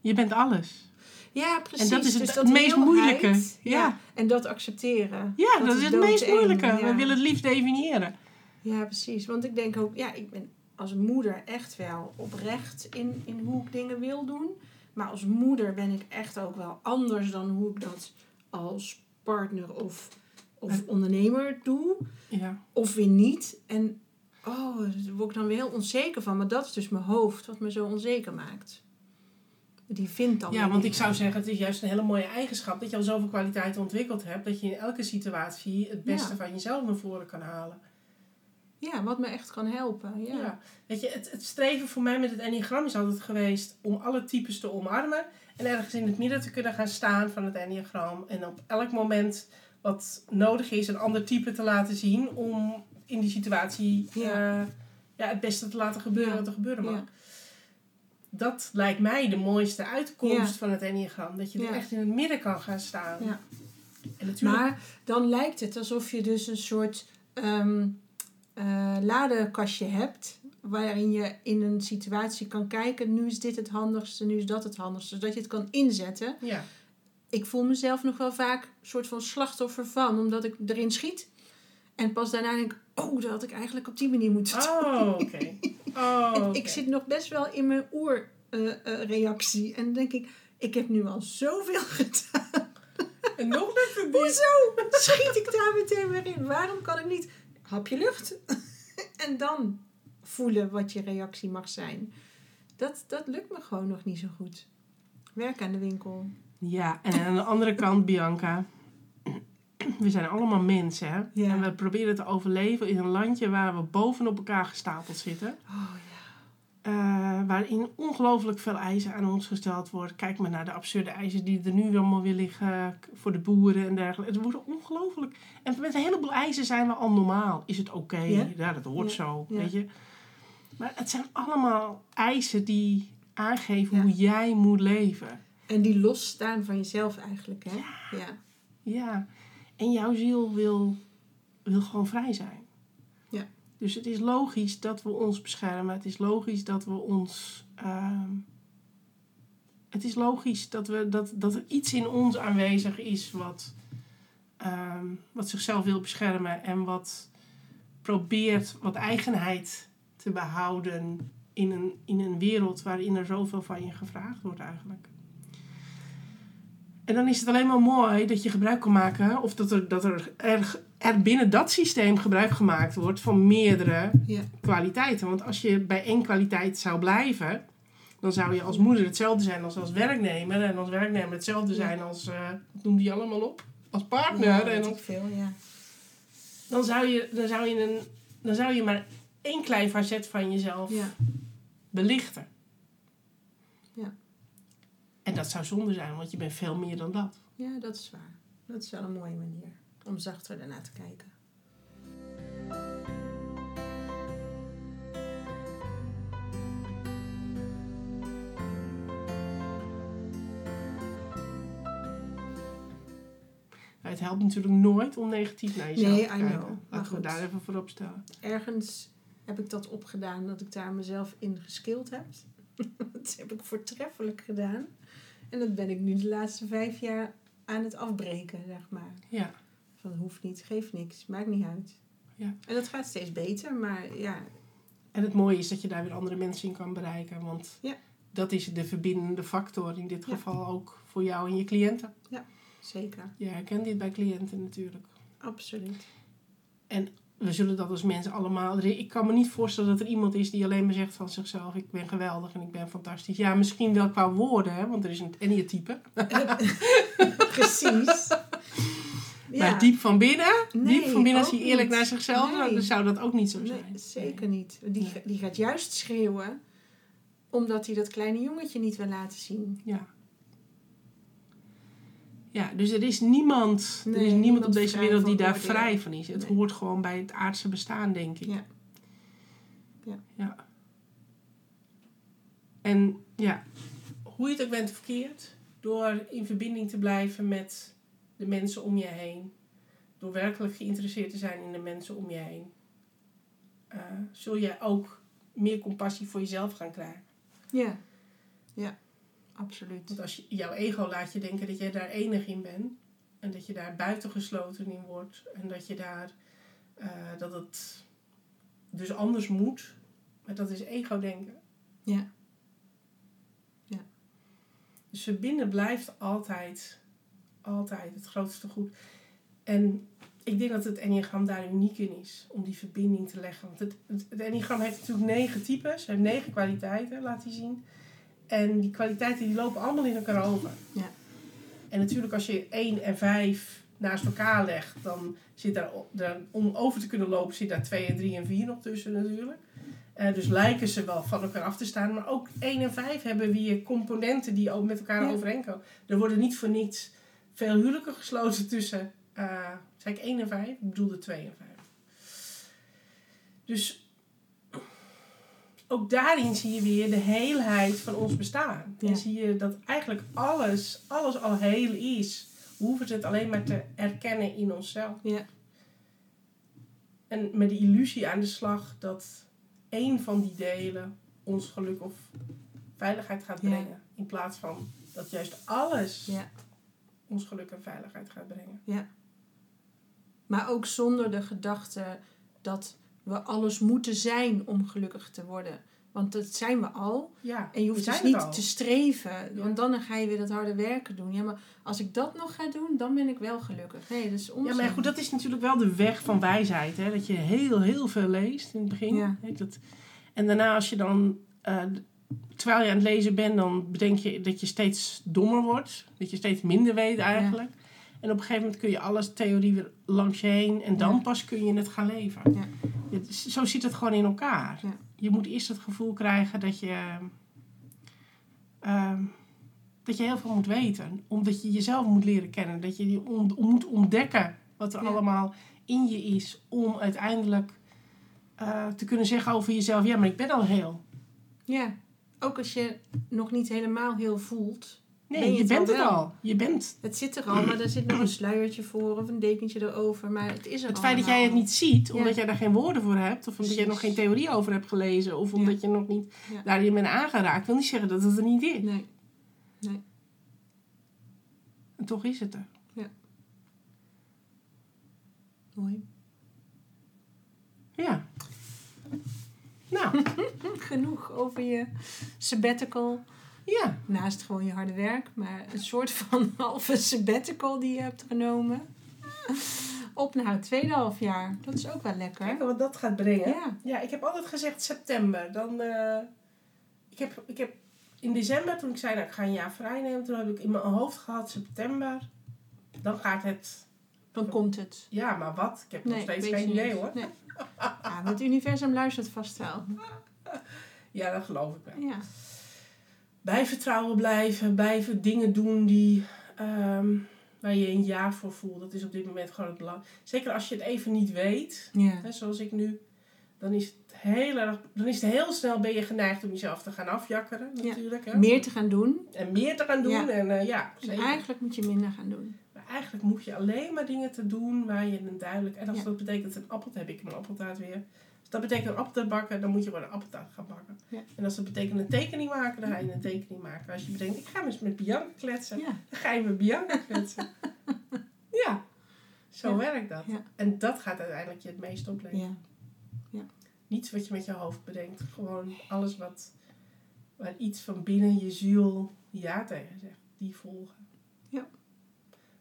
Je bent alles. Ja, precies. En dat is het- Dus het meest moeilijke. Ja. Ja. En dat accepteren. Ja, dat, is het meest moeilijke. ja. We willen het liefst definiëren. Ja, precies. Want ik denk ook, ja, ik ben als moeder echt wel oprecht in, in hoe ik dingen wil doen. Maar als moeder ben ik echt ook wel anders dan hoe ik dat als partner of, of ondernemer doe. Ja. Of weer niet. En oh, daar word ik dan weer heel onzeker van. Maar dat is dus mijn hoofd wat me zo onzeker maakt. Die vindt dan ja, want ik zou zeggen, het is juist een hele mooie eigenschap dat je al zoveel kwaliteiten ontwikkeld hebt, dat je in elke situatie het beste Ja. van jezelf naar voren kan halen. Ja, wat me echt kan helpen. Ja. Ja. Weet je, het, het streven voor mij met het enneagram is altijd geweest om alle types te omarmen en ergens in het midden te kunnen gaan staan van het enneagram en op elk moment wat nodig is een ander type te laten zien om in die situatie Ja. eh, ja, het beste te laten gebeuren Ja. wat er gebeuren mag. Ja. Dat lijkt mij de mooiste uitkomst van het enneagram. Dat je er echt in het midden kan gaan staan. Ja. En natuurlijk, Maar dan lijkt het alsof je dus een soort eh, ladekastje hebt. Waarin je in een situatie kan kijken. Nu is dit het handigste, nu is dat het handigste. Zodat je het kan inzetten. ja. Ik voel mezelf nog wel vaak een soort van slachtoffer van. Omdat ik erin schiet. En pas daarna denk ik, oh, dat had ik eigenlijk op die manier moeten doen. <laughs> Oh, oké. Oh, Ik- zit nog best wel in mijn oerreactie. en dan denk ik, ik heb nu al zoveel <laughs> gedaan. En nog het niet. Hoezo schiet ik daar meteen weer in? Waarom kan ik niet hapje lucht <laughs> en dan voelen wat je reactie mag zijn? Dat, dat lukt me gewoon nog niet zo goed. Werk aan de winkel. Ja, en aan de andere kant, Bianca. We zijn allemaal mensen, hè? Ja. En we proberen te overleven in een landje waar we bovenop elkaar gestapeld zitten. Oh ja. eh, waarin ongelooflijk veel eisen aan ons gesteld worden. Kijk maar naar de absurde eisen die er nu allemaal weer liggen voor de boeren en dergelijke. Het wordt ongelooflijk. En met een heleboel eisen zijn we al normaal. Is het oké? Ja. Ja. dat hoort zo, weet je. Maar het zijn allemaal eisen die aangeven hoe jij moet leven. En die losstaan van jezelf eigenlijk, hè? Ja. Ja, en jouw ziel wil, wil gewoon vrij zijn. Ja. Dus het is logisch dat we ons beschermen. Het is logisch dat we ons. ehm, het is logisch dat, we, dat, dat er iets in ons aanwezig is wat, ehm, wat zichzelf wil beschermen en wat probeert wat eigenheid te behouden in een, in een wereld waarin er zoveel van je gevraagd wordt eigenlijk. En dan is het alleen maar mooi dat je gebruik kan maken, of dat er, dat er, er, er binnen dat systeem gebruik gemaakt wordt van meerdere Ja. kwaliteiten. Want als je bij één kwaliteit zou blijven, dan zou je als moeder hetzelfde zijn als als werknemer. En als werknemer hetzelfde zijn als, eh wat noem die allemaal op? Als partner. Ja, en ik veel, ja. dan, zou je, dan, zou je een, dan zou je maar één klein facet van jezelf Ja. belichten. Ja. En dat zou zonde zijn, want je bent veel meer dan dat. Ja, dat is waar. Dat is wel een mooie manier om zachter daarna te kijken. Nou, het helpt natuurlijk nooit om negatief naar jezelf Nee, te I kijken. know. Maar Laten we goed. daar even voor opstellen. Ergens heb ik dat opgedaan dat ik daar mezelf in geskild heb. <laughs> dat heb ik voortreffelijk gedaan. En dat ben ik nu de laatste vijf jaar aan het afbreken, zeg maar. Ja. Van hoeft niet, geeft niks, maakt niet uit. Ja. En dat gaat steeds beter, maar ja, En het mooie is dat je daar weer andere mensen in kan bereiken. Want Ja. dat is de verbindende factor in dit Ja. geval ook voor jou en je cliënten. zeker. Je herkent dit bij cliënten natuurlijk. Absoluut. We zullen dat als mensen allemaal... Ik kan me niet voorstellen dat er iemand is die alleen maar zegt van zichzelf... ik ben geweldig en ik ben fantastisch. Ja, misschien wel qua woorden, hè, want er is een Enia-type. <laughs> Precies. <laughs> Maar diep van binnen, Nee, diep van binnen als hij eerlijk niet. naar zichzelf Nee. dan zou dat ook niet zo Nee, zijn. zeker niet. Die, Nee. die gaat juist schreeuwen omdat hij dat kleine jongetje niet wil laten zien. Ja. Ja, dus er is niemand, er is niemand niemand op deze wereld die daar vrij van is. Het Nee. hoort gewoon bij het aardse bestaan, denk ik. Ja. Ja. ja. En ja, hoe je het ook bent verkeerd, door in verbinding te blijven met de mensen om je heen, door werkelijk geïnteresseerd te zijn in de mensen om je heen, eh, zul je ook meer compassie voor jezelf gaan krijgen. Ja. Ja, absoluut. Want als je, jouw ego laat je denken dat jij daar enig in bent. En dat je daar buitengesloten in wordt. En dat je daar, eh, dat het dus anders moet. Maar dat is ego denken. Ja. Ja. Dus verbinden blijft altijd, altijd het grootste goed. En ik denk dat het enneagram daar uniek in is. Om die verbinding te leggen. Want het, het, het enneagram heeft natuurlijk negen types. heeft negen kwaliteiten, laat hij zien. En die kwaliteiten die lopen allemaal in elkaar over. Ja. En natuurlijk als je 1 en 5 naast elkaar legt, dan zit daar, om over te kunnen lopen, zit daar 2 en 3 en 4 nog tussen natuurlijk. Eh, dus lijken ze wel van elkaar af te staan. Maar ook 1 en 5 hebben weer componenten die ook met elkaar Ja. overeenkomen. Er worden niet voor niets veel huwelijken gesloten tussen, eh zei ik 1 en 5? Ik bedoelde 2 en 5. Dus ook daarin zie je weer de heelheid van ons bestaan. Ja. En zie je dat eigenlijk alles, alles al heel is. We hoeven het alleen maar te erkennen in onszelf. Ja. En met de illusie aan de slag dat één van die delen ons geluk of veiligheid gaat Ja. brengen. In plaats van dat juist alles Ja. ons geluk en veiligheid gaat brengen. Maar ook zonder de gedachte dat we alles moeten zijn om gelukkig te worden. Want dat zijn we al. Ja, En je hoeft dus niet al. te streven. Ja. Want dan ga je weer dat harde werken doen. Ja, maar als ik dat nog ga doen, dan ben ik wel gelukkig. Nee, dat is onzin. Ja, maar goed, dat is natuurlijk wel de weg van wijsheid. Hè? Dat je heel, heel veel leest in het begin. Ja. Dat. En daarna als je dan, eh, terwijl je aan het lezen bent, dan bedenk je dat je steeds dommer wordt. Dat je steeds minder weet eigenlijk. En op een gegeven moment kun je alles theorie weer langs je heen. En dan Ja. pas kun je het gaan leven. Ja. Het zo zit het gewoon in elkaar. Ja. Je moet eerst het gevoel krijgen dat je... ehm, dat je heel veel moet weten. Omdat je jezelf moet leren kennen. Dat je on- moet ontdekken wat er allemaal in je is. Om uiteindelijk eh, te kunnen zeggen over jezelf... Ja, maar ik ben al heel. Ja, ook als je nog niet helemaal heel voelt. Nee, Ben je bent het al. Je bent... Het zit er al, maar er zit nog een sluiertje voor of een dekentje erover. Maar het is er Het feit dat jij het niet ziet, Ja. omdat jij daar geen woorden voor hebt... of omdat jij nog geen theorie over hebt gelezen... of omdat je nog niet Ja. daarin bent aangeraakt... wil niet zeggen dat het er niet is. Nee. En toch is het er. Mooi. Ja. Nou, <laughs> Genoeg over je sabbatical. Ja. Naast gewoon je harde werk, maar een soort van <laughs> halve sabbatical die je hebt genomen. Op naar het tweede half jaar. Dat is ook wel lekker. Kijken wat dat gaat brengen. Ja. Ja, ik heb altijd gezegd september. Dan, eh, ik, heb, ik heb in december, toen ik zei dat ik ga een jaar vrij nemen, toen heb ik in mijn hoofd gehad september. Dan gaat het. Dan komt het. Ja, maar wat? Ik heb nog steeds geen idee niet. hoor. Nee. <laughs> Ja, het universum luistert vast wel. Ja, dat geloof ik wel. Ja. Bij vertrouwen blijven, blijven dingen doen die, ehm, waar je een ja voor voelt. Dat is op dit moment gewoon het belang. Zeker als je het even niet weet, Ja. hè, zoals ik nu, dan is het heel erg, dan is het heel snel ben je geneigd om jezelf te gaan afjakkeren natuurlijk. Hè? Meer te gaan doen. En meer te gaan doen. Ja. En eh, ja, En eigenlijk moet je minder gaan doen. Maar eigenlijk moet je alleen maar dingen te doen waar je een duidelijk... En als dat betekent een appel, heb ik een appeltaart weer. Dat betekent appeltaart bakken, dan moet je gewoon een appeltaart gaan bakken. Ja. En als dat betekent een tekening maken, dan ga je een tekening maken. Als je bedenkt, ik ga eens met Bianca kletsen, Ja. dan ga je met Bianca kletsen. <laughs> ja, zo Ja. werkt dat. En dat gaat uiteindelijk je het meest opleveren. Ja. Niets wat je met je hoofd bedenkt. Gewoon alles wat, waar iets van binnen je ziel ja tegen zegt. Die volgen. Ja.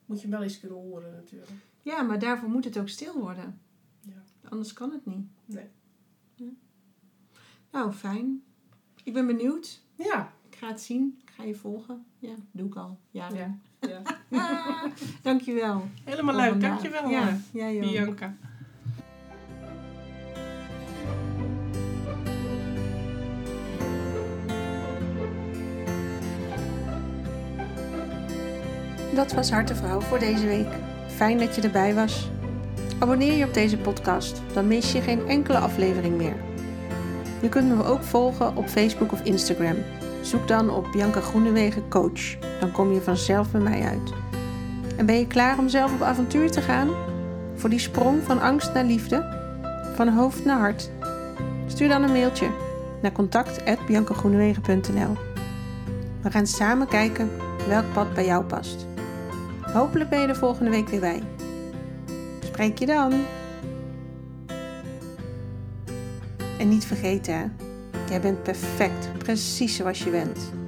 Moet je wel eens kunnen horen natuurlijk. ja, maar daarvoor moet het ook stil worden. Ja. Anders kan het niet. Nee. Ja. Nou, fijn. Ik ben benieuwd. Ja. Ik ga het zien. Ik ga je volgen. Ja, doe ik al. Ja. ja. ja. <laughs> Ah, dankjewel. Helemaal leuk. vandaag. Dankjewel. Ja, ook. Bianca. Dat was Hartevrouw voor deze week. Fijn dat je erbij was. Abonneer je op deze podcast, dan mis je geen enkele aflevering meer. Je kunt me ook volgen op Facebook of Instagram. Zoek dan op Bianca Groenewegen Coach. Dan kom je vanzelf bij mij uit. En ben je klaar om zelf op avontuur te gaan? Voor die sprong van angst naar liefde? Van hoofd naar hart? Stuur dan een mailtje naar contact.biancagroenewegen.nl We gaan samen kijken welk pad bij jou past. Hopelijk ben je er volgende week weer bij. Spreek je dan. En niet vergeten, jij bent perfect, precies zoals je bent.